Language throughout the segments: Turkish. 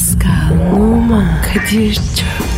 Pascal, Oman, Kadir çok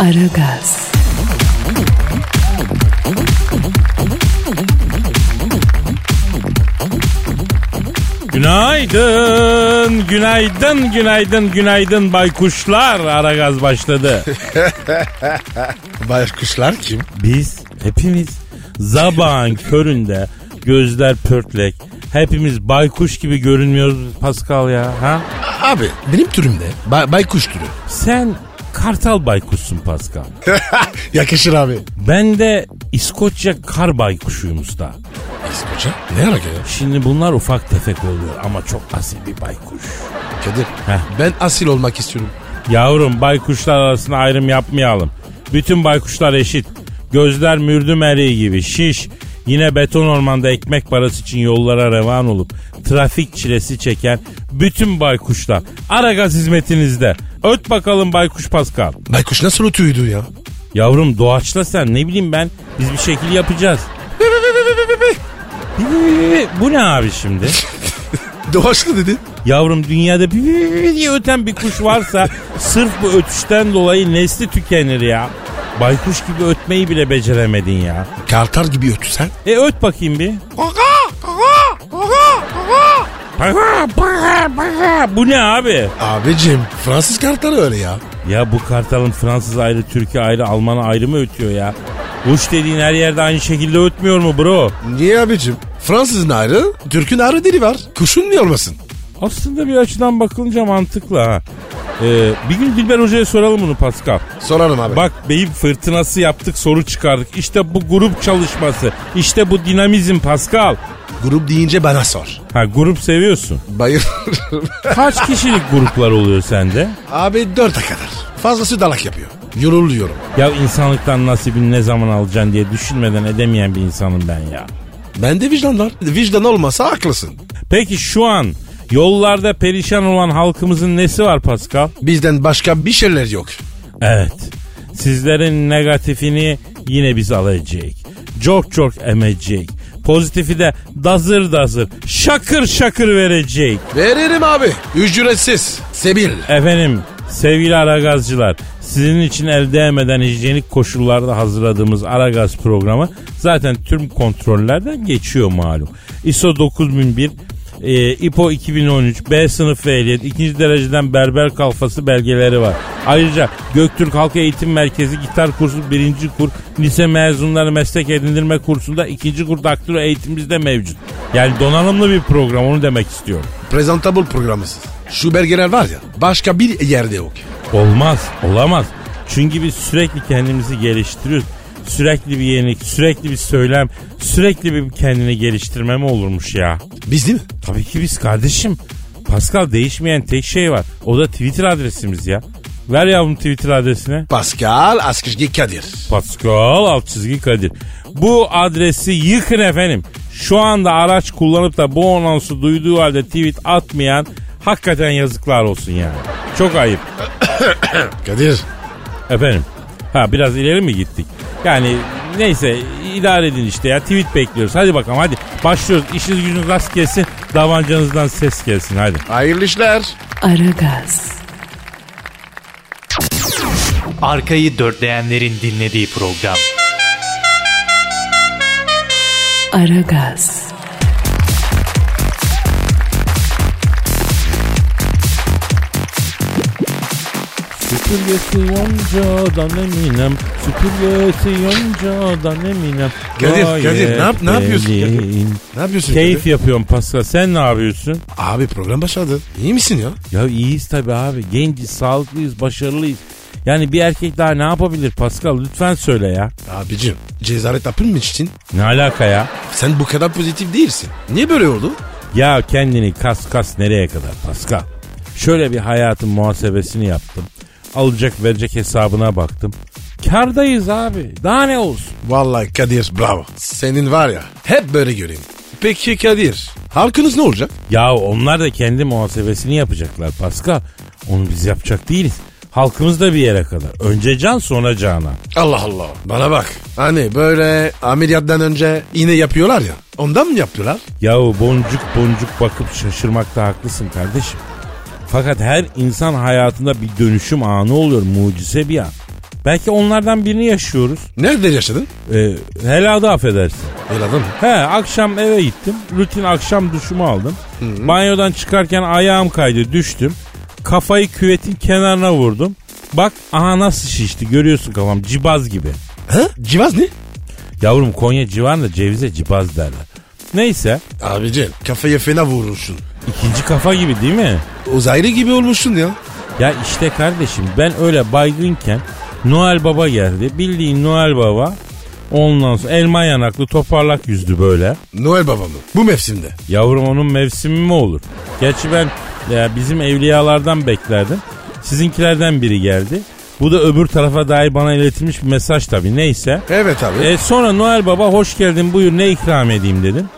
Aragaz, Günaydın, günaydın, günaydın, günaydın baykuşlar. Ara gaz başladı. Baykuşlar kim? Biz hepimiz zabağın köründe gözler pörtlek. Hepimiz baykuş gibi görünmüyoruz Pascal ya. Ha? Abi benim türümde bay, baykuş türü. Sen kartal baykuşsun Pascal. Yakışır abi. Ben de İskoçya kar baykuşuyum usta. İskoçya? Ne alaka ya? Şimdi bunlar ufak tefek oluyor ama çok asil bir baykuş. Kadir Heh. ben asil olmak istiyorum. Yavrum baykuşlar arasında ayrım yapmayalım. Bütün baykuşlar eşit. Gözler mürdüm eriği gibi şiş. Yine beton ormanda ekmek parası için yollara revan olup trafik çilesi çeken bütün baykuşlar ara gaz hizmetinizde. Öt bakalım baykuş Pascal. Baykuş nasıl ötüydü ya? Yavrum doğaçla sen ne bileyim ben biz bir şekil yapacağız. Bu ne abi şimdi? Doğaçlı dedin. Yavrum dünyada bir diye öten bir kuş varsa sırf bu ötüşten dolayı nesli tükenir ya. Baykuş gibi ötmeyi bile beceremedin ya. Kartal gibi ötüsen. E öt bakayım bir. Bu ne abi? Abicim Fransız kartalı öyle ya. Ya bu kartalın Fransız ayrı, Türkiye ayrı, Almanı ayrı mı ötüyor ya? Kuş dediğin her yerde aynı şekilde ötmüyor mu bro? Niye abicim? Fransızın ayrı, Türk'ün ayrı dili var. Kuşun niye olmasın? Aslında bir açıdan bakılınca mantıklı ha. Ee, bir gün Dilber Hoca'ya soralım bunu Pascal. Sorarım abi. Bak beyin fırtınası yaptık soru çıkardık. İşte bu grup çalışması. İşte bu dinamizm Pascal. Grup deyince bana sor. Ha grup seviyorsun. Bayılırım. Kaç kişilik gruplar oluyor sende? abi dörde kadar. Fazlası dalak yapıyor. Yoruluyorum. Ya insanlıktan nasibini ne zaman alacaksın diye düşünmeden edemeyen bir insanım ben ya. Ben de vicdanlar. Vicdan olmasa haklısın. Peki şu an yollarda perişan olan halkımızın nesi var Pascal? Bizden başka bir şeyler yok. Evet. Sizlerin negatifini yine biz alacağız. Çok çok emecek. Pozitifi de dazır dazır, şakır şakır verecek. Veririm abi. Ücretsiz. Sebil. Efendim sevgili aragazcılar sizin için el değmeden hijyenik koşullarda hazırladığımız Aragaz programı zaten tüm kontrollerden geçiyor malum. ISO 9001 e, İPO 2013, B sınıf ehliyet, ikinci dereceden berber kalfası belgeleri var. Ayrıca Göktürk Halk Eğitim Merkezi gitar kursu birinci kur, lise mezunları meslek edindirme kursunda ikinci kur daktilo eğitimimiz de mevcut. Yani donanımlı bir program onu demek istiyorum. Presentable programısız. Şu belgeler var ya başka bir yerde yok. Olmaz, olamaz. Çünkü biz sürekli kendimizi geliştiriyoruz. Sürekli bir yenilik, sürekli bir söylem, sürekli bir kendini geliştirme mi olurmuş ya? Biz değil mi? Tabii ki biz kardeşim. Pascal değişmeyen tek şey var. O da Twitter adresimiz ya. Ver yavrum Twitter adresine. Pascal Askışgi Kadir. Pascal çizgi Kadir. Bu adresi yıkın efendim. Şu anda araç kullanıp da bu anonsu duyduğu halde tweet atmayan hakikaten yazıklar olsun yani. Çok ayıp. Kadir. Efendim. Ha biraz ileri mi gittik? Yani neyse idare edin işte ya tweet bekliyoruz. Hadi bakalım hadi başlıyoruz. İşiniz gücünüz rast gelsin. Davancanızdan ses gelsin hadi. Hayırlı işler. Aragaz, Arkayı dörtleyenlerin dinlediği program. Aragaz, Süpürgesi yoncadan eminem. Süpürgesi yoncadan eminem. Kadir, Gayet Kadir, ne yap- ne yapıyorsun Kadir? Ne yapıyorsun? Keyif Kadir? yapıyorum Pascal. Sen ne yapıyorsun? Abi program başladı. İyi misin ya? Ya iyiyiz tabii abi. Genciz, sağlıklıyız, başarılıyız. Yani bir erkek daha ne yapabilir Pascal? Lütfen söyle ya. Abicim cezaret yapılmış için Ne alaka ya? sen bu kadar pozitif değilsin. Niye böyle oldu? Ya kendini kas kas nereye kadar Pascal? Şöyle bir hayatın muhasebesini yaptım. Alacak verecek hesabına baktım. Kardayız abi. Daha ne olsun? Vallahi Kadir bravo. Senin var ya hep böyle göreyim. Peki Kadir halkınız ne olacak? Ya onlar da kendi muhasebesini yapacaklar Pascal. Onu biz yapacak değiliz. Halkımız da bir yere kadar. Önce can sonra cana. Allah Allah. Bana bak. Hani böyle ameliyattan önce iğne yapıyorlar ya. Ondan mı yapıyorlar? Yahu boncuk boncuk bakıp şaşırmakta haklısın kardeşim. Fakat her insan hayatında bir dönüşüm anı oluyor. Mucize bir an. Belki onlardan birini yaşıyoruz. Nerede yaşadın? Ee, helada affedersin. Evladım mı? He akşam eve gittim. Rutin akşam duşumu aldım. Banyodan çıkarken ayağım kaydı düştüm. Kafayı küvetin kenarına vurdum. Bak aha nasıl şişti görüyorsun kafam cibaz gibi. Ha? Civaz ne? Yavrum Konya civarında cevize cibaz derler. Neyse Abicim kafaya fena vurursun. İkinci kafa gibi değil mi? Uzaylı gibi olmuşsun ya. Ya işte kardeşim ben öyle baygınken Noel Baba geldi. Bildiğin Noel Baba ondan sonra elma yanaklı toparlak yüzdü böyle. Noel Baba mı? Bu mevsimde. Yavrum onun mevsimi mi olur? Gerçi ben ya bizim evliyalardan beklerdim. Sizinkilerden biri geldi. Bu da öbür tarafa dair bana iletilmiş bir mesaj tabii neyse. Evet abi. E sonra Noel Baba hoş geldin buyur ne ikram edeyim dedim.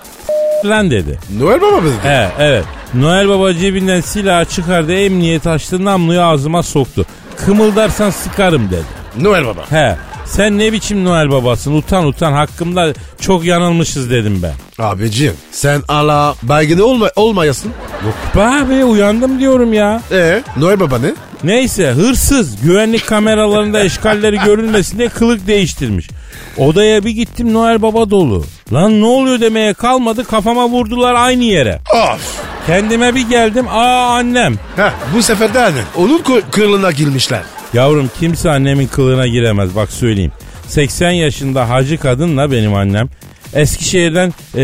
Lan dedi. Noel Baba mı? dedi? He evet. Noel Baba cebinden silahı çıkardı emniyet açtı namluyu ağzıma soktu. Kımıldarsan sıkarım dedi. Noel Baba. He sen ne biçim Noel Babasın utan utan hakkımda çok yanılmışız dedim ben. Abicim sen ala baygını olma, olmayasın. Yok be abi uyandım diyorum ya. E Noel Baba ne? Neyse hırsız güvenlik kameralarında eşkalleri görülmesin diye kılık değiştirmiş. Odaya bir gittim Noel Baba dolu. Lan ne oluyor demeye kalmadı kafama vurdular aynı yere. Of. Kendime bir geldim aa annem. Heh, bu sefer de annen. Onun kı- kılığına girmişler. Yavrum kimse annemin kılığına giremez bak söyleyeyim. 80 yaşında hacı kadınla benim annem. Eskişehir'den e,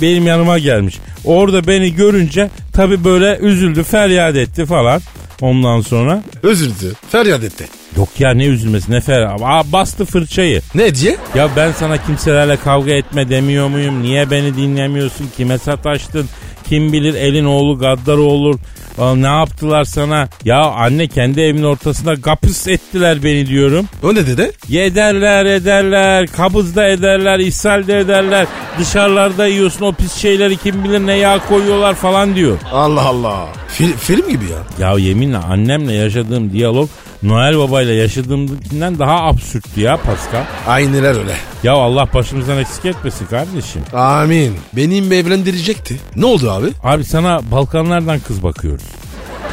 benim yanıma gelmiş. Orada beni görünce tabi böyle üzüldü feryat etti falan. Ondan sonra Özürdü. Feryat etti. Yok ya ne üzülmesi ne feryat. Aa, bastı fırçayı. Ne diye? Ya ben sana kimselerle kavga etme demiyor muyum? Niye beni dinlemiyorsun? Kime sataştın? Kim bilir elin oğlu gaddar olur. Aa, ne yaptılar sana? Ya anne kendi evimin ortasında kapıs ettiler beni diyorum. O ne dedi? Yederler ederler, kabızda ederler, ishalde ederler. Dışarılarda yiyorsun o pis şeyleri kim bilir ne yağ koyuyorlar falan diyor. Allah Allah. Fil- film gibi ya. Ya yeminle annemle yaşadığım diyalog Noel Baba ile yaşadığımdan daha absürttü ya Pascal. Ayneler öyle. Ya Allah başımızdan eksik etmesin kardeşim. Amin. Benim evlendirecekti. Ne oldu abi? Abi sana Balkanlardan kız bakıyoruz.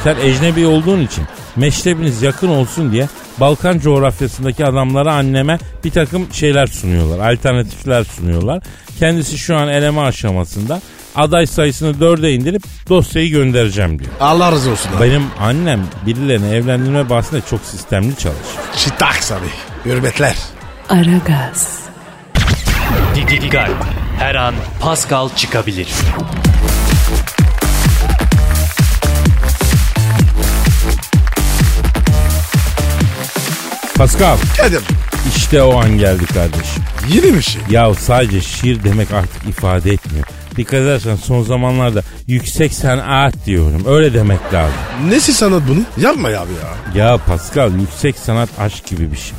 Sen ecnebi olduğun için meşrebiniz yakın olsun diye Balkan coğrafyasındaki adamlara anneme bir takım şeyler sunuyorlar. Alternatifler sunuyorlar. Kendisi şu an eleme aşamasında. Aday sayısını dörde indirip dosyayı göndereceğim diyor. Allah razı olsun abi. Benim annem birilerini evlendirme bahsinde çok sistemli çalışıyor. Şitaks abi. Hürmetler. Aragaz, Didi. Her an Pascal çıkabilir. Pascal Kadir. işte o an geldi kardeşim. Yeni bir şey. Ya sadece şiir demek artık ifade etmiyor. Dikkat edersen son zamanlarda yüksek sanat diyorum. Öyle demek lazım. Nesi sanat bunu? Yapma ya abi ya. Ya Pascal yüksek sanat aşk gibi bir şey.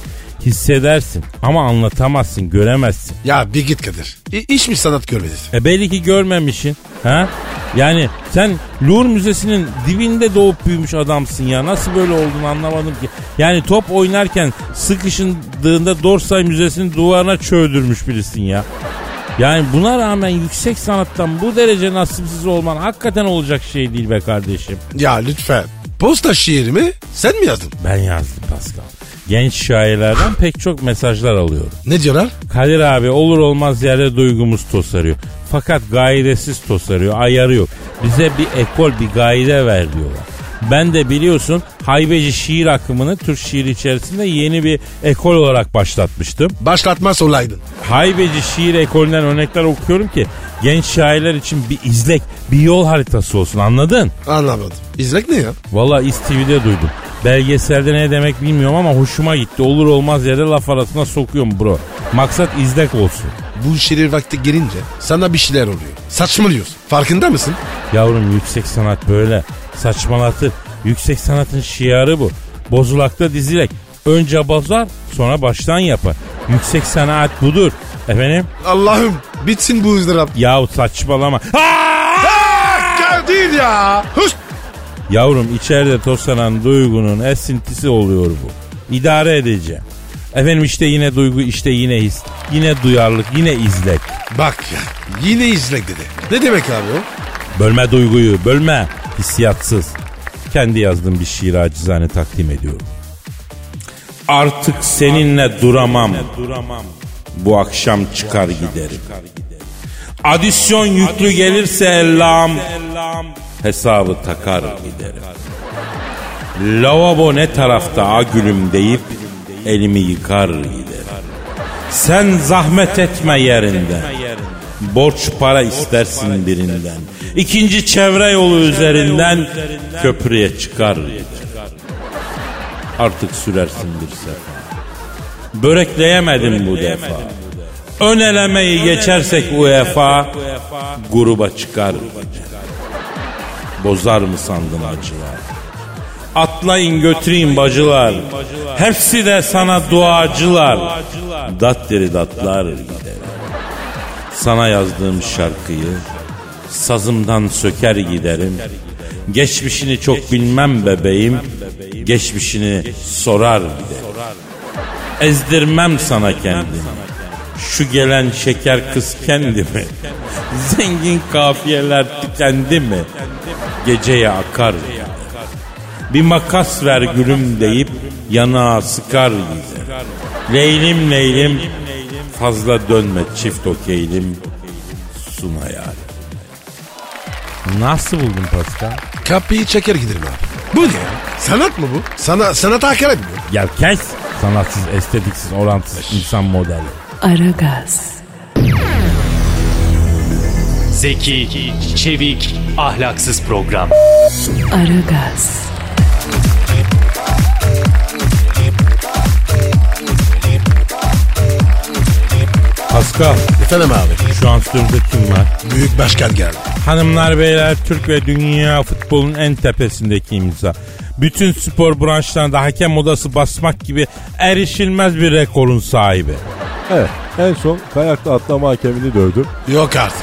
Hissedersin ama anlatamazsın, göremezsin. Ya bir git Kadir. İ- hiç mi sanat görmedin? E belli ki görmemişsin. Ha? Yani sen Louvre Müzesi'nin dibinde doğup büyümüş adamsın ya. Nasıl böyle olduğunu anlamadım ki. Yani top oynarken sıkışındığında Dorsay Müzesi'nin duvarına çöldürmüş birisin ya. Yani buna rağmen yüksek sanattan bu derece nasipsiz olman hakikaten olacak şey değil be kardeşim. Ya lütfen. Posta şiirimi sen mi yazdın? Ben yazdım Pascal. Genç şairlerden pek çok mesajlar alıyorum. Ne diyorlar? Kadir abi olur olmaz yerde duygumuz tosarıyor. Fakat gairesiz tosarıyor, ayarı yok. Bize bir ekol, bir gaire ver diyorlar. Ben de biliyorsun haybeci şiir akımını Türk şiiri içerisinde yeni bir ekol olarak başlatmıştım. Başlatmaz olaydın. Haybeci şiir ekolünden örnekler okuyorum ki genç şairler için bir izlek, bir yol haritası olsun anladın? Anlamadım. İzlek ne ya? Valla İSTV'de duydum. Belgeselde ne demek bilmiyorum ama hoşuma gitti. Olur olmaz yerde laf arasına sokuyorum bro. Maksat izlek olsun. Bu şiir vakti gelince sana bir şeyler oluyor. Saçmalıyorsun. Farkında mısın? Yavrum yüksek sanat böyle saçmalatır. Yüksek sanatın şiarı bu. Bozulakta dizilek. Önce bozar sonra baştan yapar. Yüksek sanat budur. Efendim? Allah'ım bitsin bu ızdırap. Yahu saçmalama. Kadir ya. Hış. Yavrum içeride toslanan duygunun esintisi oluyor bu. İdare edeceğim. Efendim işte yine duygu, işte yine his, yine duyarlılık, yine izlek. Bak ya yine izlek dedi. Ne demek abi o? Bölme duyguyu, bölme. Hissiyatsız. Kendi yazdığım bir şiir acizane takdim ediyorum. Artık seninle duramam. Bu akşam çıkar giderim. Adisyon yüklü gelirse ellam hesabı takar giderim. Lavabo ne tarafta a gülüm deyip elimi yıkar giderim. Sen zahmet etme yerinde. Borç para istersin birinden. İkinci çevre yolu üzerinden köprüye çıkar. Artık sürersin bir sefa. Börekleyemedim bu defa. Ön elemeyi geçersek UEFA gruba çıkar. Bozar mı sandın acılar? Atlayın götüreyim bacılar. Hepsi de sana duacılar. Dat deri datlar gider. Sana yazdığım şarkıyı sazımdan söker giderim. Geçmişini çok bilmem bebeğim. Geçmişini sorar giderim. Ezdirmem sana kendimi. Şu gelen şeker kız kendi mi? Zengin kafiyeler tükendi mi? Geceye akar. Bir makas ver gülüm deyip yanağa sıkar gider. Leylim leylim fazla dönme çift okeylim suna. Nasıl buldun Pascal? Kapıyı çeker giderim abi. Bu ne ya? Sanat mı bu? Sana, sanata hakaret mi? Ya kes sanatsız, estetiksiz, orantısız insan modeli. Aragaz, Zeki, çevik, ahlaksız program. Aragaz, Pascal Efendim abi. şu an stüdyoda kim var? Büyük başkan geldi. Hanımlar beyler Türk ve dünya futbolun en tepesindeki imza. Bütün spor branşlarında hakem odası basmak gibi erişilmez bir rekorun sahibi. Evet en son kayakla atlama hakemini dövdüm. Yok artık.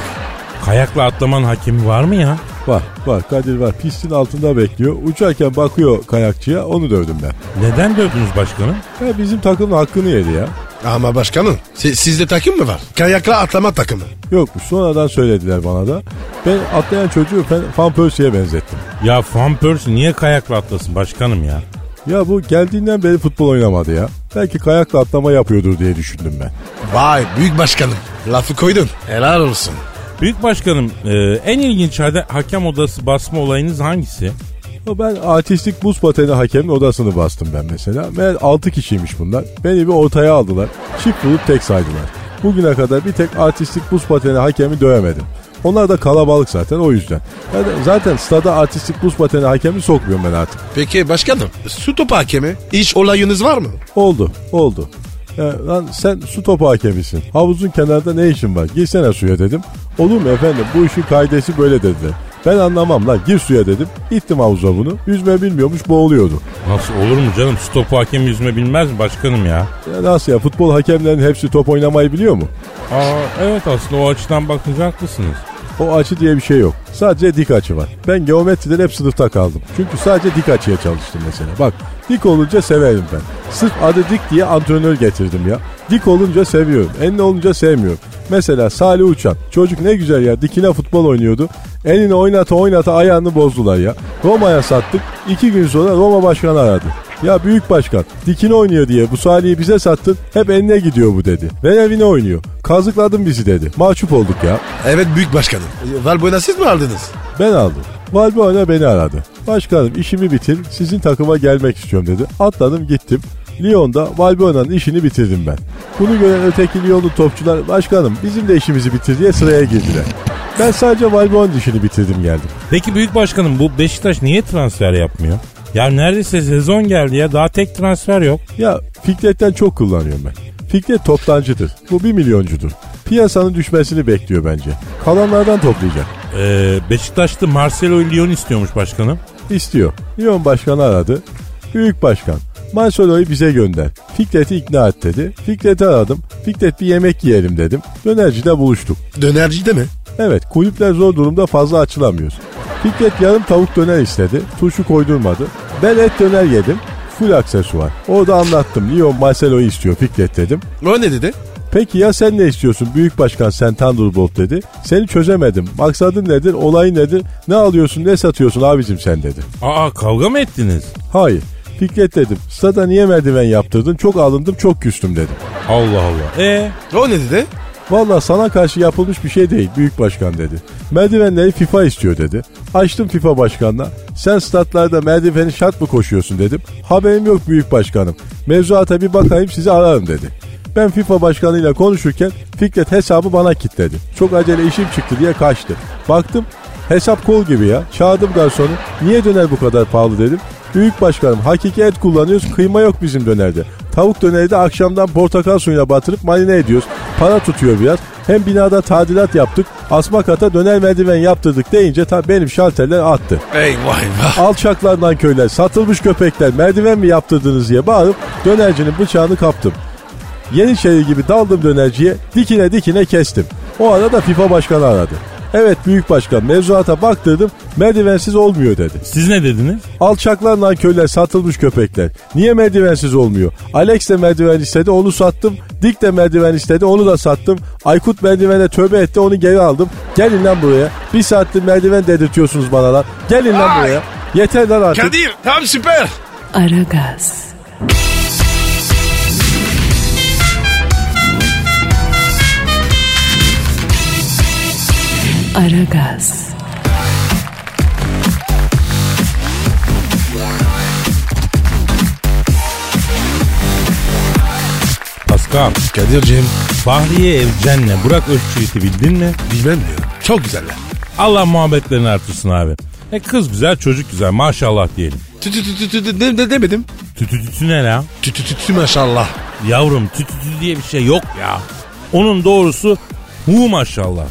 Kayakla atlaman hakemi var mı ya? Var var Kadir var pistin altında bekliyor. Uçarken bakıyor kayakçıya onu dövdüm ben. Neden dövdünüz başkanım? Ya bizim takımın hakkını yedi ya. Ama başkanım si- sizde takım mı var? Kayakla atlama takımı. Yokmuş sonradan söylediler bana da. Ben atlayan çocuğu Fan- Van Persie'ye benzettim. Ya Van Persie niye kayakla atlasın başkanım ya? Ya bu geldiğinden beri futbol oynamadı ya. Belki kayakla atlama yapıyordur diye düşündüm ben. Vay büyük başkanım. Lafı koydun. Helal olsun. Büyük başkanım e, en ilginç hakem odası basma olayınız hangisi? Ben artistik buz pateni hakemin odasını bastım ben mesela. Meğer 6 kişiymiş bunlar. Beni bir ortaya aldılar. Çift bulup tek saydılar. Bugüne kadar bir tek artistik buz pateni hakemi dövemedim. Onlar da kalabalık zaten o yüzden. Yani zaten stada artistik buz pateni hakemi sokmuyorum ben artık. Peki başkanım su topu hakemi hiç olayınız var mı? Oldu, oldu. Ya, lan sen su topu hakemisin. Havuzun kenarında ne işin var? Girsene suya dedim. Olur mu efendim bu işin kaidesi böyle dediler. Ben anlamam lan gir suya dedim. İttim havuza bunu. Yüzme bilmiyormuş boğuluyordu. Nasıl olur mu canım? Stop hakemi yüzme bilmez mi başkanım ya? Ya nasıl ya futbol hakemlerinin hepsi top oynamayı biliyor mu? Aa, evet aslında o açıdan bakınca haklısınız. O açı diye bir şey yok. Sadece dik açı var. Ben geometriden hep sınıfta kaldım. Çünkü sadece dik açıya çalıştım mesela. Bak dik olunca severim ben. Sırf adı dik diye antrenör getirdim ya. Dik olunca seviyorum. Enli olunca sevmiyorum. Mesela Salih Uçan. Çocuk ne güzel ya dikine futbol oynuyordu. Elini oynata oynata ayağını bozdular ya. Roma'ya sattık. İki gün sonra Roma başkanı aradı. Ya büyük başkan dikine oynuyor diye bu Salih'i bize sattın hep eline gidiyor bu dedi. Ver evine oynuyor. Kazıkladın bizi dedi. Mahcup olduk ya. Evet büyük başkanım. Valbuena siz mi aldınız? Ben aldım. Valbuena beni aradı. Başkanım işimi bitir sizin takıma gelmek istiyorum dedi. Atladım gittim. Lyon'da Valbuena'nın işini bitirdim ben. Bunu gören öteki Lyonlu topçular başkanım bizim de işimizi bitir diye sıraya girdiler. Ben sadece Valbuena'nın işini bitirdim geldim. Peki büyük başkanım bu Beşiktaş niye transfer yapmıyor? Ya neredeyse sezon geldi ya daha tek transfer yok. Ya Fikret'ten çok kullanıyorum ben. Fikret toptancıdır. Bu bir milyoncudur. Piyasanın düşmesini bekliyor bence. Kalanlardan toplayacak. Ee, Beşiktaş'ta Marcelo Lyon istiyormuş başkanım. İstiyor. Lyon başkanı aradı. Büyük başkan. Marcelo'yu bize gönder. Fikret'i ikna et dedi. Fikret'i aradım. Fikret bir yemek yiyelim dedim. Dönercide buluştuk. Dönerci de mi? Evet kulüpler zor durumda fazla açılamıyoruz. Fikret yarım tavuk döner istedi. Turşu koydurmadı. Ben et döner yedim. Full aksesuar. Orada anlattım. Lyon Marcelo'yu istiyor Fikret dedim. O ne dedi? Peki ya sen ne istiyorsun büyük başkan sen Thunderbolt dedi. Seni çözemedim. Maksadın nedir? Olayın nedir? Ne alıyorsun ne satıyorsun abicim sen dedi. Aa kavga mı ettiniz? Hayır. Fikret dedim. Stada niye merdiven yaptırdın? Çok alındım çok küstüm dedim. Allah Allah. E O ne dedi? Valla sana karşı yapılmış bir şey değil büyük başkan dedi. Merdivenleri FIFA istiyor dedi. Açtım FIFA başkanına. Sen statlarda merdiveni şart mı koşuyorsun dedim. Haberim yok büyük başkanım. Mevzuata bir bakayım sizi ararım dedi. Ben FIFA başkanıyla konuşurken Fikret hesabı bana kilitledi. Çok acele işim çıktı diye kaçtı. Baktım hesap kol gibi ya. Çağırdım garsonu. Niye döner bu kadar pahalı dedim. Büyük başkanım hakiki et kullanıyoruz kıyma yok bizim dönerde. Tavuk döneri de akşamdan portakal suyuna batırıp marine ediyoruz. Para tutuyor biraz. Hem binada tadilat yaptık. Asma kata döner merdiven yaptırdık deyince ta benim şalterler attı. Ey vay vay. Alçaklardan köyler, satılmış köpekler merdiven mi yaptırdınız diye bağırıp dönercinin bıçağını kaptım. Yeniçeri gibi daldım dönerciye dikine dikine kestim. O arada FIFA başkanı aradı. Evet büyük başkan mevzuata baktırdım merdivensiz olmuyor dedi. siz ne dediniz? Alçaklarla köyler satılmış köpekler. Niye merdivensiz olmuyor? Alex de merdiven istedi onu sattım. Dick de merdiven istedi onu da sattım. Aykut merdivene tövbe etti onu geri aldım. Gelin lan buraya. Bir saattir merdiven dedirtiyorsunuz bana lan. Gelin lan Ay. buraya. Yeter lan artık. Kadir tam süper. Aragaz, Aragaz, Pascal. Kadir'cim Fahriye Evcen'le Burak Özçivit'i bildin mi? bilmem diyor. Çok güzeller. Allah muhabbetlerini artırsın abi. E kız güzel çocuk güzel maşallah diyelim. Tü tü tü tü tü tü de, de, demedim. Tütü tütü ne la? Tü tü tü tü maşallah. Yavrum tütü tütü diye bir şey yok ya. Onun doğrusu hu maşallah.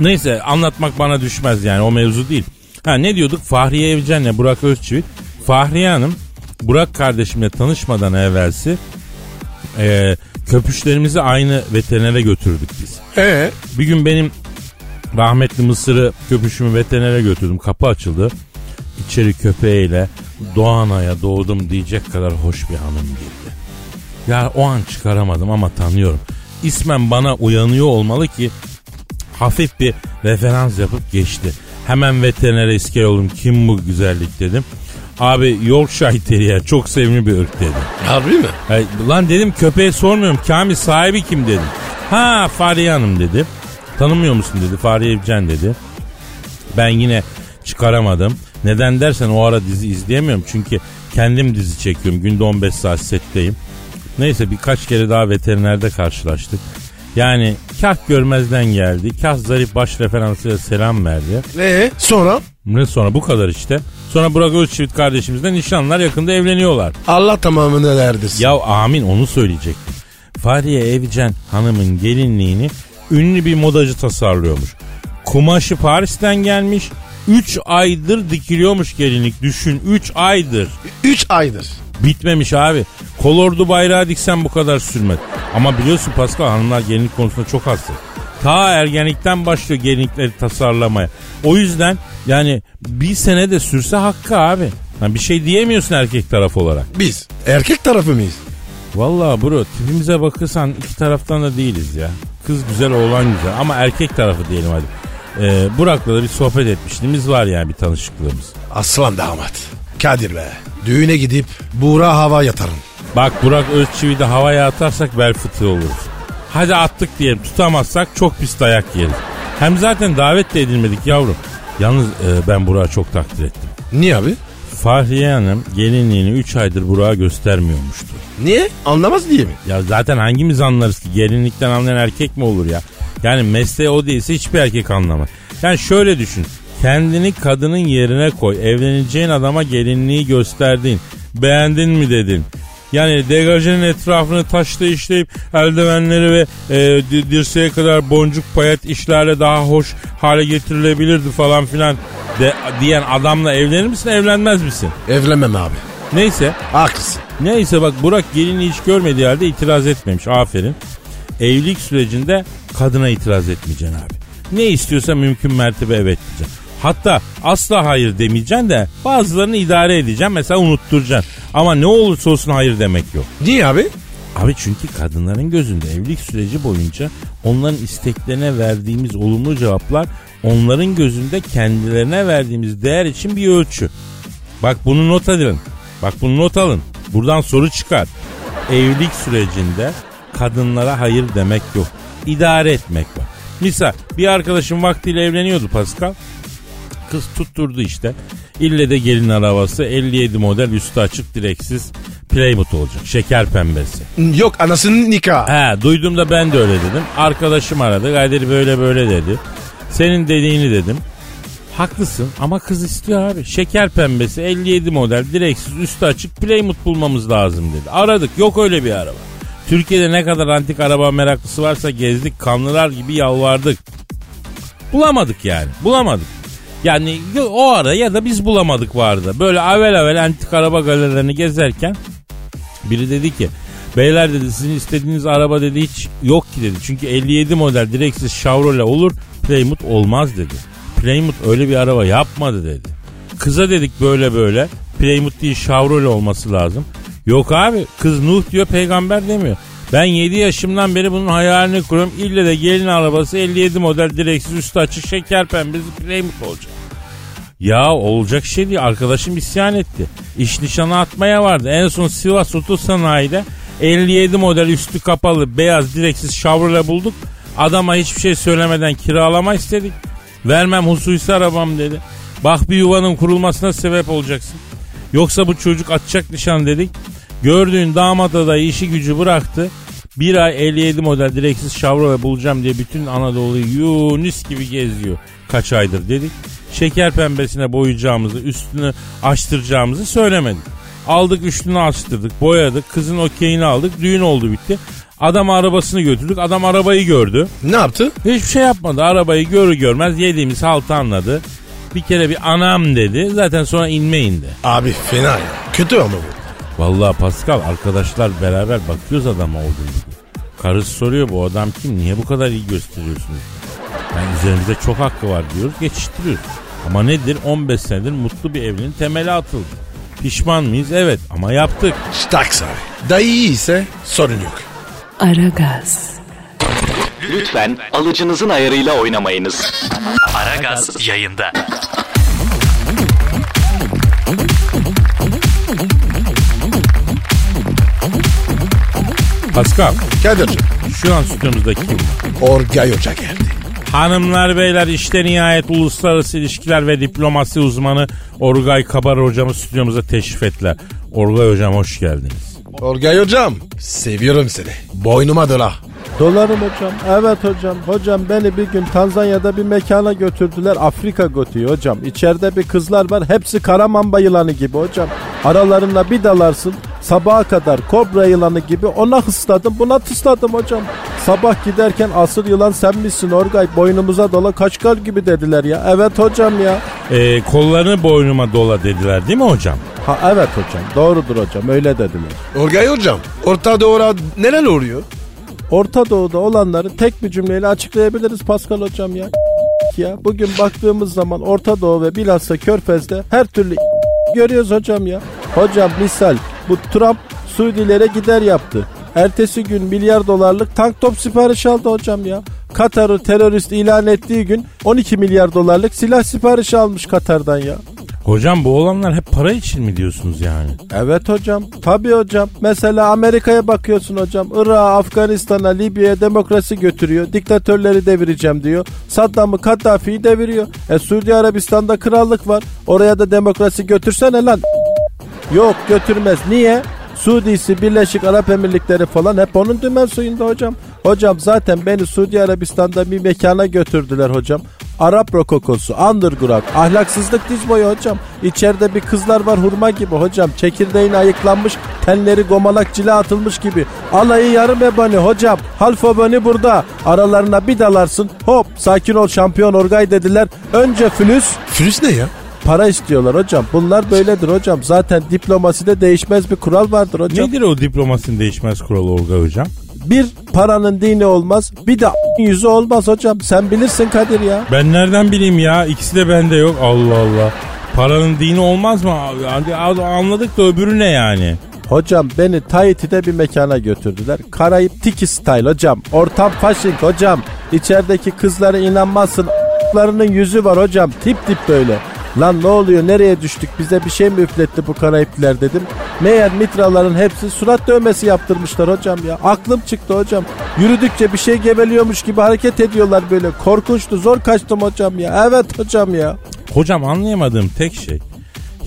Neyse anlatmak bana düşmez yani o mevzu değil. Ha ne diyorduk? Fahriye Evcen'le Burak Özçivit. Fahriye Hanım Burak kardeşimle tanışmadan evvelsi e, köpüşlerimizi aynı veterinere götürdük biz. Ee? Bir gün benim rahmetli Mısır'ı köpüşümü veterinere götürdüm. Kapı açıldı. İçeri köpeğiyle Doğanay'a doğdum diyecek kadar hoş bir hanım girdi. Ya o an çıkaramadım ama tanıyorum. İsmen bana uyanıyor olmalı ki hafif bir referans yapıp geçti. Hemen veterinere iskele oldum. Kim bu güzellik dedim. Abi Yorkshire Terrier çok sevimli bir ırk dedi. Harbi mi? Ay, lan dedim köpeğe sormuyorum. Kamil sahibi kim dedim. Ha Fahriye Hanım dedi. Tanımıyor musun dedi. Fahriye Evcen dedi. Ben yine çıkaramadım. Neden dersen o ara dizi izleyemiyorum. Çünkü kendim dizi çekiyorum. Günde 15 saat setteyim. Neyse birkaç kere daha veterinerde karşılaştık. Yani kah görmezden geldi. Kah zarif baş referansıyla selam verdi. Ee? Sonra? Ne sonra bu kadar işte. Sonra Burak Özçivit kardeşimizle nişanlar yakında evleniyorlar. Allah tamamını verdirsin. Ya amin onu söyleyecektim. Fahriye Evcen hanımın gelinliğini ünlü bir modacı tasarlıyormuş. Kumaşı Paris'ten gelmiş. 3 aydır dikiliyormuş gelinlik. Düşün 3 aydır. 3 aydır. Bitmemiş abi. Kolordu bayrağı diksen bu kadar sürmez. Ama biliyorsun Pascal hanımlar gelinlik konusunda çok hassas. Ta ergenlikten başlıyor gelinlikleri tasarlamaya. O yüzden yani bir sene de sürse hakkı abi. Ha bir şey diyemiyorsun erkek taraf olarak. Biz erkek tarafı mıyız? Vallahi bro tipimize bakırsan iki taraftan da değiliz ya. Kız güzel oğlan güzel ama erkek tarafı diyelim hadi. Ee, Burak'la da bir sohbet etmişliğimiz var yani bir tanışıklığımız. Aslan damat. Kadir be. Düğüne gidip Buğra hava yatarım. Bak Burak Özçivit'i de havaya atarsak bel fıtığı oluruz. Hadi attık diyelim tutamazsak çok pis dayak yeriz. Hem zaten davet de edilmedik yavrum. Yalnız e, ben Burak'ı çok takdir ettim. Niye abi? Fahriye Hanım gelinliğini 3 aydır Burak'a göstermiyormuştu. Niye? Anlamaz diye mi? Ya zaten hangimiz anlarız ki gelinlikten anlayan erkek mi olur ya? Yani mesleği o değilse hiçbir erkek anlamaz. Yani şöyle düşün. Kendini kadının yerine koy. Evleneceğin adama gelinliği gösterdin. Beğendin mi dedin. Yani degajenin etrafını taşla işleyip eldivenleri ve e, di- dirseğe kadar boncuk payet işlerle daha hoş hale getirilebilirdi falan filan de, diyen adamla evlenir misin evlenmez misin? Evlenmem abi. Neyse Haklısın. Neyse bak Burak gelini hiç görmediği halde itiraz etmemiş. Aferin. Evlilik sürecinde kadına itiraz etmeyeceksin abi. Ne istiyorsa mümkün mertebe evet diyeceksin. Hatta asla hayır demeyeceksin de bazılarını idare edeceksin. Mesela unutturacaksın. Ama ne olursa olsun hayır demek yok. Niye abi? Abi çünkü kadınların gözünde evlilik süreci boyunca onların isteklerine verdiğimiz olumlu cevaplar onların gözünde kendilerine verdiğimiz değer için bir ölçü. Bak bunu not alın. Bak bunu not alın. Buradan soru çıkar. Evlilik sürecinde kadınlara hayır demek yok. İdare etmek var. Misal bir arkadaşım vaktiyle evleniyordu Pascal. Kız tutturdu işte. İlle de gelin arabası 57 model üstü açık direksiz Playmut olacak. Şeker pembesi. Yok anasının nikahı. He duyduğumda ben de öyle dedim. Arkadaşım aradı. Kadir böyle böyle dedi. Senin dediğini dedim. Haklısın ama kız istiyor abi. Şeker pembesi 57 model direksiz üstü açık Playmut bulmamız lazım dedi. Aradık yok öyle bir araba. Türkiye'de ne kadar antik araba meraklısı varsa gezdik kanlılar gibi yalvardık. Bulamadık yani bulamadık. Yani o ara ya da biz bulamadık vardı. Böyle avel avel antik araba galerilerini gezerken biri dedi ki beyler dedi sizin istediğiniz araba dedi hiç yok ki dedi. Çünkü 57 model direksiz Chevrolet olur Playmut olmaz dedi. Playmut öyle bir araba yapmadı dedi. Kıza dedik böyle böyle Playmut değil Chevrolet olması lazım. Yok abi kız Nuh diyor peygamber demiyor. Ben 7 yaşımdan beri bunun hayalini kuruyorum. İlle de gelin arabası 57 model direksiz üstü açık şeker pembesi Playmut olacak. Ya olacak şey değil. Arkadaşım isyan etti. İş nişanı atmaya vardı. En son Sivas Otosanayi'de 57 model üstü kapalı beyaz direksiz Chevrolet bulduk. Adama hiçbir şey söylemeden kiralama istedik. Vermem hususi arabam dedi. Bak bir yuvanın kurulmasına sebep olacaksın. Yoksa bu çocuk atacak nişan dedik. Gördüğün damat adayı işi gücü bıraktı. Bir ay 57 model direksiz Chevrolet bulacağım diye bütün Anadolu'yu Yunus gibi geziyor. Kaç aydır dedik. Şeker pembesine boyayacağımızı, üstünü açtıracağımızı söylemedik. Aldık üstünü açtırdık, boyadık, kızın okeyini aldık, düğün oldu bitti. Adam arabasını götürdük, adam arabayı gördü. Ne yaptı? Hiçbir şey yapmadı. Arabayı görür görmez yediğimiz haltı anladı. Bir kere bir anam dedi. Zaten sonra inme indi. Abi fena ya. Kötü ama bu. Vallahi Pascal arkadaşlar beraber bakıyoruz adama olduğu gibi. Karısı soruyor bu adam kim? Niye bu kadar iyi gösteriyorsunuz? Yani üzerimizde çok hakkı var diyoruz geçiştiriyoruz. Ama nedir? 15 senedir mutlu bir evliliğin temeli atıldı. Pişman mıyız? Evet ama yaptık. Staks abi. Dayı iyi ise sorun yok. Aragaz, Lütfen alıcınızın ayarıyla oynamayınız. Aragaz yayında. Pascal Kadir'cim. şu an stüdyomuzda kim? Orgay Hoca geldi. Hanımlar beyler işte nihayet uluslararası ilişkiler ve diplomasi uzmanı Orgay Kabar hocamı stüdyomuza teşrif ettiler. Orgay hocam hoş geldiniz. Orgay Hocam. Seviyorum seni. Boynuma dola. Dolarım hocam. Evet hocam. Hocam beni bir gün Tanzanya'da bir mekana götürdüler. Afrika gotiği hocam. İçeride bir kızlar var. Hepsi karamamba yılanı gibi hocam. Aralarına bir dalarsın. Sabaha kadar kobra yılanı gibi ona hısladım buna tısladım hocam. Sabah giderken asıl yılan sen misin Orgay boynumuza dola kaçkar gibi dediler ya. Evet hocam ya. Ee, kollarını boynuma dola dediler değil mi hocam? Ha evet hocam doğrudur hocam öyle dediler. Orgay Hocam. Orta Doğu'da neler oluyor? Orta Doğu'da olanları tek bir cümleyle açıklayabiliriz Pascal hocam ya. ya bugün baktığımız zaman Orta Doğu ve bilhassa Körfez'de her türlü görüyoruz hocam ya. Hocam misal bu Trump Suudilere gider yaptı. Ertesi gün milyar dolarlık tank top sipariş aldı hocam ya. Katar'ı terörist ilan ettiği gün 12 milyar dolarlık silah siparişi almış Katar'dan ya. Hocam bu olanlar hep para için mi diyorsunuz yani? Evet hocam. Tabii hocam. Mesela Amerika'ya bakıyorsun hocam. Irak'a, Afganistan'a, Libya'ya demokrasi götürüyor. Diktatörleri devireceğim diyor. Saddam'ı, Kaddafi'yi deviriyor. E Suudi Arabistan'da krallık var. Oraya da demokrasi götürsene lan. Yok götürmez. Niye? Suudisi, Birleşik Arap Emirlikleri falan hep onun dümen suyunda hocam. Hocam zaten beni Suudi Arabistan'da bir mekana götürdüler hocam. Arap rokokosu, underground, ahlaksızlık diz boyu hocam. İçeride bir kızlar var hurma gibi hocam. Çekirdeğine ayıklanmış, tenleri gomalak cila atılmış gibi. Alayı yarım ebani hocam. Half ebani burada. Aralarına bir dalarsın. Hop sakin ol şampiyon Orgay dediler. Önce flüs, Flüs ne ya? Para istiyorlar hocam. Bunlar böyledir hocam. Zaten diplomaside değişmez bir kural vardır hocam. Nedir o diplomasinin değişmez kuralı Orga hocam? Bir paranın dini olmaz. Bir de yüzü olmaz hocam. Sen bilirsin Kadir ya. Ben nereden bileyim ya? İkisi de bende yok. Allah Allah. Paranın dini olmaz mı? Anladık da öbürü ne yani? Hocam beni Tahiti'de bir mekana götürdüler. Karayip Tiki Style hocam. Ortam faşink hocam. İçerideki kızlara inanmazsın. A**larının yüzü var hocam. Tip tip böyle. Lan ne oluyor nereye düştük bize bir şey mi üfletti bu Karayipliler dedim. Meğer mitraların hepsi surat dövmesi yaptırmışlar hocam ya. Aklım çıktı hocam. Yürüdükçe bir şey geveliyormuş gibi hareket ediyorlar böyle. Korkunçtu zor kaçtım hocam ya. Evet hocam ya. Hocam anlayamadığım tek şey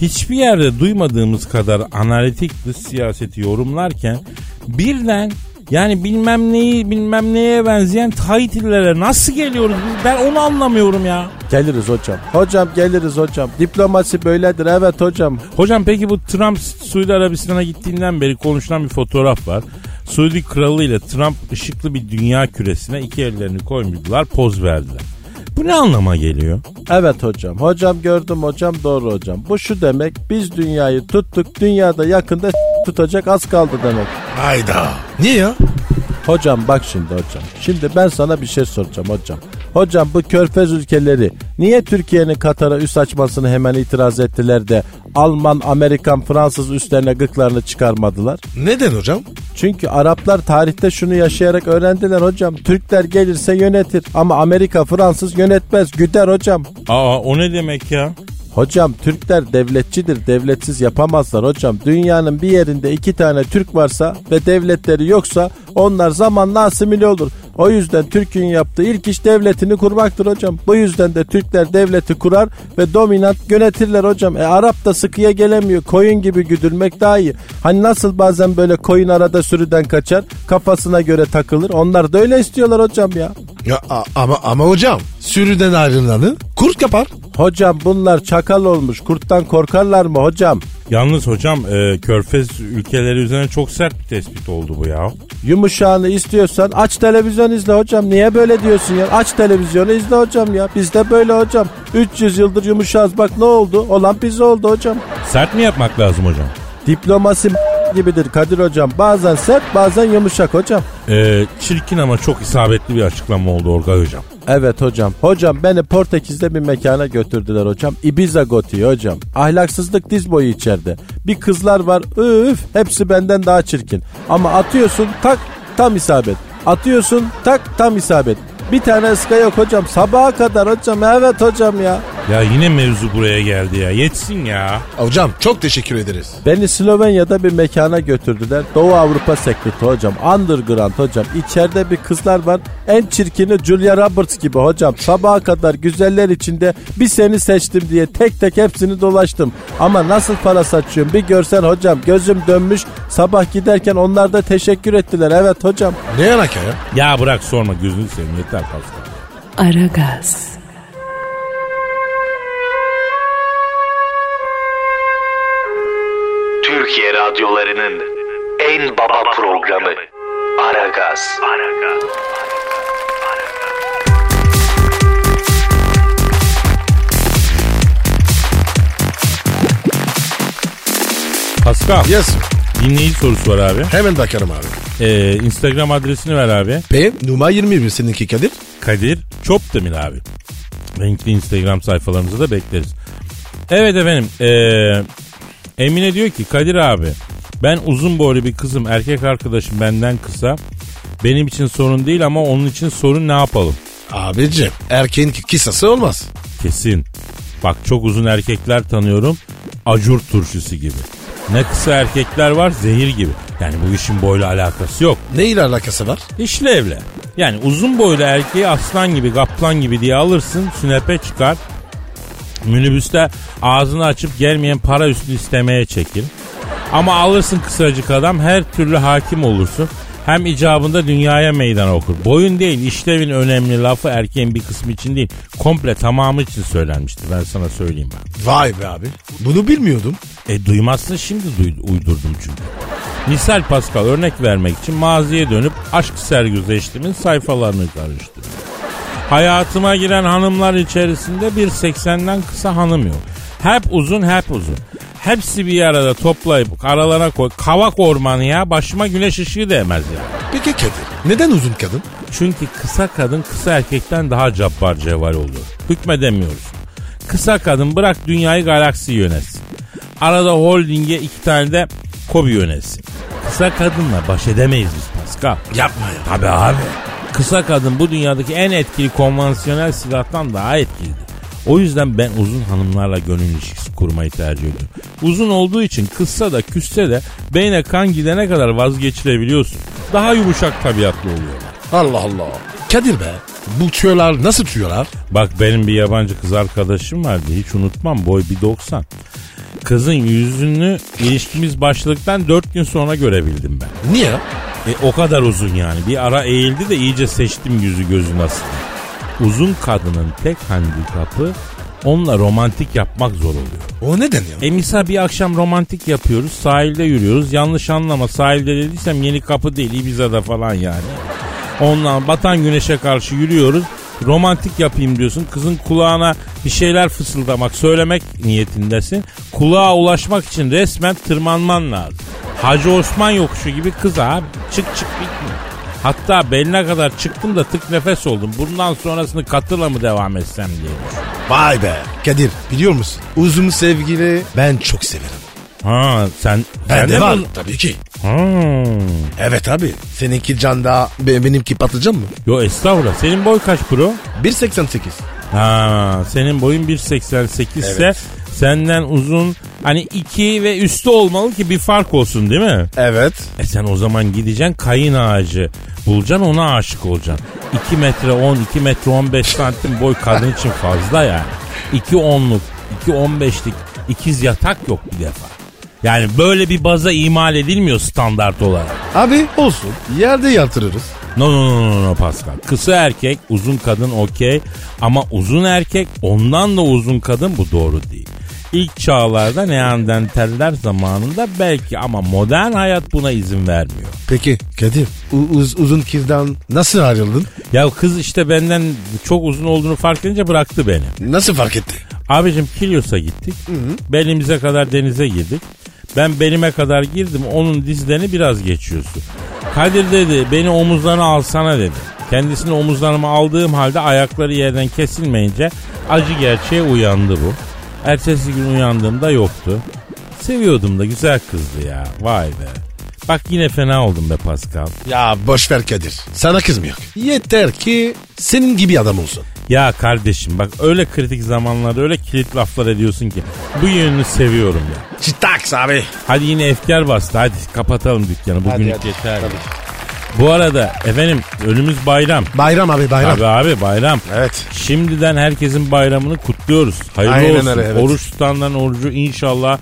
hiçbir yerde duymadığımız kadar analitik dış siyaseti yorumlarken birden yani bilmem neyi bilmem neye benzeyen Tahitillere nasıl geliyoruz biz? Ben onu anlamıyorum ya. Geliriz hocam. Hocam geliriz hocam. Diplomasi böyledir evet hocam. Hocam peki bu Trump Suudi Arabistan'a gittiğinden beri konuşulan bir fotoğraf var. Suudi kralı ile Trump ışıklı bir dünya küresine iki ellerini koymuşlar poz verdiler. Bu ne anlama geliyor? Evet hocam. Hocam gördüm hocam doğru hocam. Bu şu demek biz dünyayı tuttuk dünyada yakında tutacak az kaldı demek. Hayda. Niye ya? Hocam bak şimdi hocam. Şimdi ben sana bir şey soracağım hocam. Hocam bu körfez ülkeleri niye Türkiye'nin Katar'a üst açmasını hemen itiraz ettiler de Alman, Amerikan, Fransız üstlerine gıklarını çıkarmadılar? Neden hocam? Çünkü Araplar tarihte şunu yaşayarak öğrendiler hocam. Türkler gelirse yönetir ama Amerika, Fransız yönetmez güder hocam. Aa o ne demek ya? Hocam Türkler devletçidir, devletsiz yapamazlar hocam. Dünyanın bir yerinde iki tane Türk varsa ve devletleri yoksa onlar zamanla asimile olur. O yüzden Türk'ün yaptığı ilk iş devletini kurmaktır hocam. Bu yüzden de Türkler devleti kurar ve dominant yönetirler hocam. E Arap da sıkıya gelemiyor. Koyun gibi güdülmek daha iyi. Hani nasıl bazen böyle koyun arada sürüden kaçar, kafasına göre takılır. Onlar da öyle istiyorlar hocam ya. Ya a- ama ama hocam sürüden ayrılanı kurt yapar. Hocam bunlar çakal olmuş. Kurttan korkarlar mı hocam? Yalnız hocam e, körfez ülkeleri üzerine çok sert bir tespit oldu bu ya. Yumuşağını istiyorsan aç televizyon izle hocam. Niye böyle diyorsun ya? Aç televizyonu izle hocam ya. Bizde böyle hocam. 300 yıldır yumuşağız bak ne oldu? Olan bize oldu hocam. Sert mi yapmak lazım hocam? Diplomasi gibidir Kadir hocam. Bazen sert bazen yumuşak hocam. E, çirkin ama çok isabetli bir açıklama oldu Orgay hocam. Evet hocam. Hocam beni Portekiz'de bir mekana götürdüler hocam. Ibiza Goti hocam. Ahlaksızlık diz boyu içeride. Bir kızlar var üf hepsi benden daha çirkin. Ama atıyorsun tak tam isabet. Atıyorsun tak tam isabet. Bir tane ıska yok hocam. Sabaha kadar hocam. Evet hocam ya. Ya yine mevzu buraya geldi ya. Yetsin ya. Hocam çok teşekkür ederiz. Beni Slovenya'da bir mekana götürdüler. Doğu Avrupa sekreti hocam. Underground hocam. İçeride bir kızlar var. En çirkini Julia Roberts gibi hocam. Sabaha kadar güzeller içinde bir seni seçtim diye tek tek hepsini dolaştım. Ama nasıl para saçıyorum bir görsen hocam. Gözüm dönmüş. Sabah giderken onlar da teşekkür ettiler. Evet hocam. Ne alaka ya? Ya bırak sorma gözünü seveyim yeter Pascal. Aragaz, radyolarının en baba programı Aragaz. Pascal Yes. dinleyici sorusu var abi. Hemen bakarım abi. Ee, Instagram adresini ver abi. Ben numara 21 seninki Kadir. Kadir Çopdemir abi. Renkli Instagram sayfalarımıza da bekleriz. Evet efendim. ee, Emine diyor ki Kadir abi ben uzun boylu bir kızım erkek arkadaşım benden kısa. Benim için sorun değil ama onun için sorun ne yapalım? Abicim erkeğin kisası olmaz. Kesin. Bak çok uzun erkekler tanıyorum. Acur turşusu gibi. Ne kısa erkekler var zehir gibi. Yani bu işin boyla alakası yok. Ne ile alakası var? İşlevle. Yani uzun boylu erkeği aslan gibi kaplan gibi diye alırsın sünepe çıkar. Minibüste ağzını açıp gelmeyen para üstü istemeye çekil. Ama alırsın kısacık adam her türlü hakim olursun. Hem icabında dünyaya meydan okur. Boyun değil işlevin önemli lafı erkeğin bir kısmı için değil komple tamamı için söylenmiştir ben sana söyleyeyim ben. Vay be abi. Bunu bilmiyordum. E duymazsın şimdi duy- uydurdum çünkü. Misal Pascal örnek vermek için maziye dönüp aşk sergüzeştimin sayfalarını karıştırıyor. Hayatıma giren hanımlar içerisinde bir 80'den kısa hanım yok. Hep uzun hep uzun. Hepsi bir arada toplayıp aralarına koy. Kavak ormanı ya başıma güneş ışığı değmez ya. Peki Kadir neden uzun kadın? Çünkü kısa kadın kısa erkekten daha cabbar cevval olur. Hükmedemiyoruz. Kısa kadın bırak dünyayı galaksi yönetsin. Arada holdinge iki tane de kobi yönetsin. Kısa kadınla baş edemeyiz biz Pascal. Yapma ya. Tabii abi. Kısa kadın bu dünyadaki en etkili konvansiyonel silahtan daha etkilidir. O yüzden ben uzun hanımlarla gönül ilişkisi kurmayı tercih ediyorum. Uzun olduğu için kıssa da küsse de beyne kan gidene kadar vazgeçirebiliyorsun. Daha yumuşak tabiatlı oluyorlar. Allah Allah. Kadir be. Bu tüyolar nasıl tüyolar? Bak benim bir yabancı kız arkadaşım vardı hiç unutmam boy 1.90. Kızın yüzünü ilişkimiz başladıktan 4 gün sonra görebildim ben. Niye? E, o kadar uzun yani. Bir ara eğildi de iyice seçtim yüzü gözü nasıl. Uzun kadının tek handikapı onunla romantik yapmak zor oluyor. O neden ya? E misal bir akşam romantik yapıyoruz sahilde yürüyoruz. Yanlış anlama sahilde dediysem yeni kapı değil Ibiza'da falan yani. Ondan batan güneşe karşı yürüyoruz. Romantik yapayım diyorsun. Kızın kulağına bir şeyler fısıldamak, söylemek niyetindesin. Kulağa ulaşmak için resmen tırmanman lazım. Hacı Osman yokuşu gibi kız abi. Çık çık bitmiyor. Hatta beline kadar çıktım da tık nefes oldum. Bundan sonrasını katırla mı devam etsem diye. Vay be. Kadir biliyor musun? Uzun sevgili ben çok severim. Ha sen... Ben sen de var. mi- Tabii ki. Hmm. Evet abi. Seninki can daha be- benimki patlıcan mı? Yo estağfurullah. Senin boy kaç bro? 1.88. Ha, senin boyun 1.88 ise Evet. Senden uzun hani 2 ve üstü olmalı ki bir fark olsun değil mi? Evet. E sen o zaman gideceksin kayın ağacı bulacaksın ona aşık olacaksın. 2 metre 10, 2 metre 15 santim boy kadın için fazla yani. 2 onluk, 2 15'lik ikiz yatak yok bir defa. Yani böyle bir baza imal edilmiyor standart olarak. Abi olsun. Yerde yatırırız. No no no no no Pascal. Kısa erkek, uzun kadın okey ama uzun erkek ondan da uzun kadın bu doğru değil. İlk çağlarda Neandertaller zamanında belki ama modern hayat buna izin vermiyor. Peki Kadir uz- uzun kızdan nasıl ayrıldın? Ya kız işte benden çok uzun olduğunu fark edince bıraktı beni. Nasıl fark etti? Abicim Kilyos'a gittik. Belimize kadar denize girdik. Ben belime kadar girdim. Onun dizlerini biraz geçiyorsun. Kadir dedi beni omuzlarına alsana dedi. Kendisini omuzlarıma aldığım halde ayakları yerden kesilmeyince acı gerçeğe uyandı bu. Ertesi gün uyandığımda yoktu. Seviyordum da güzel kızdı ya. Vay be. Bak yine fena oldum be Pascal. Ya boş ver Kadir. Sana kız mı yok? Yeter ki senin gibi adam olsun. Ya kardeşim bak öyle kritik zamanlarda öyle kilit laflar ediyorsun ki bu yönünü seviyorum ya. Çitaks abi. Hadi yine efkar bastı. Hadi kapatalım dükkanı. Bugünlük hadi. yeter. Bu arada efendim önümüz bayram. Bayram abi bayram. Abi abi bayram. Evet. Şimdiden herkesin bayramını kutluyoruz. Hayırlı Aynen olsun. öyle, evet. Oruç tutanların orucu inşallah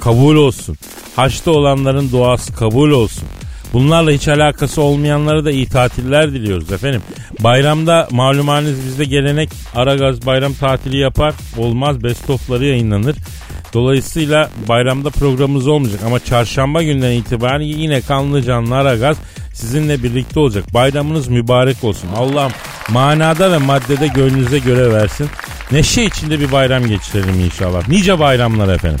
kabul olsun. Haçta olanların duası kabul olsun. Bunlarla hiç alakası olmayanlara da iyi tatiller diliyoruz efendim. Bayramda malumanız bizde gelenek Aragaz bayram tatili yapar. Olmaz best of'ları yayınlanır. Dolayısıyla bayramda programımız olmayacak ama çarşamba günden itibaren yine kanlı canlı Aragaz sizinle birlikte olacak. Bayramınız mübarek olsun. Allah'ım manada ve maddede gönlünüze göre versin. Neşe içinde bir bayram geçirelim inşallah. Nice bayramlar efendim.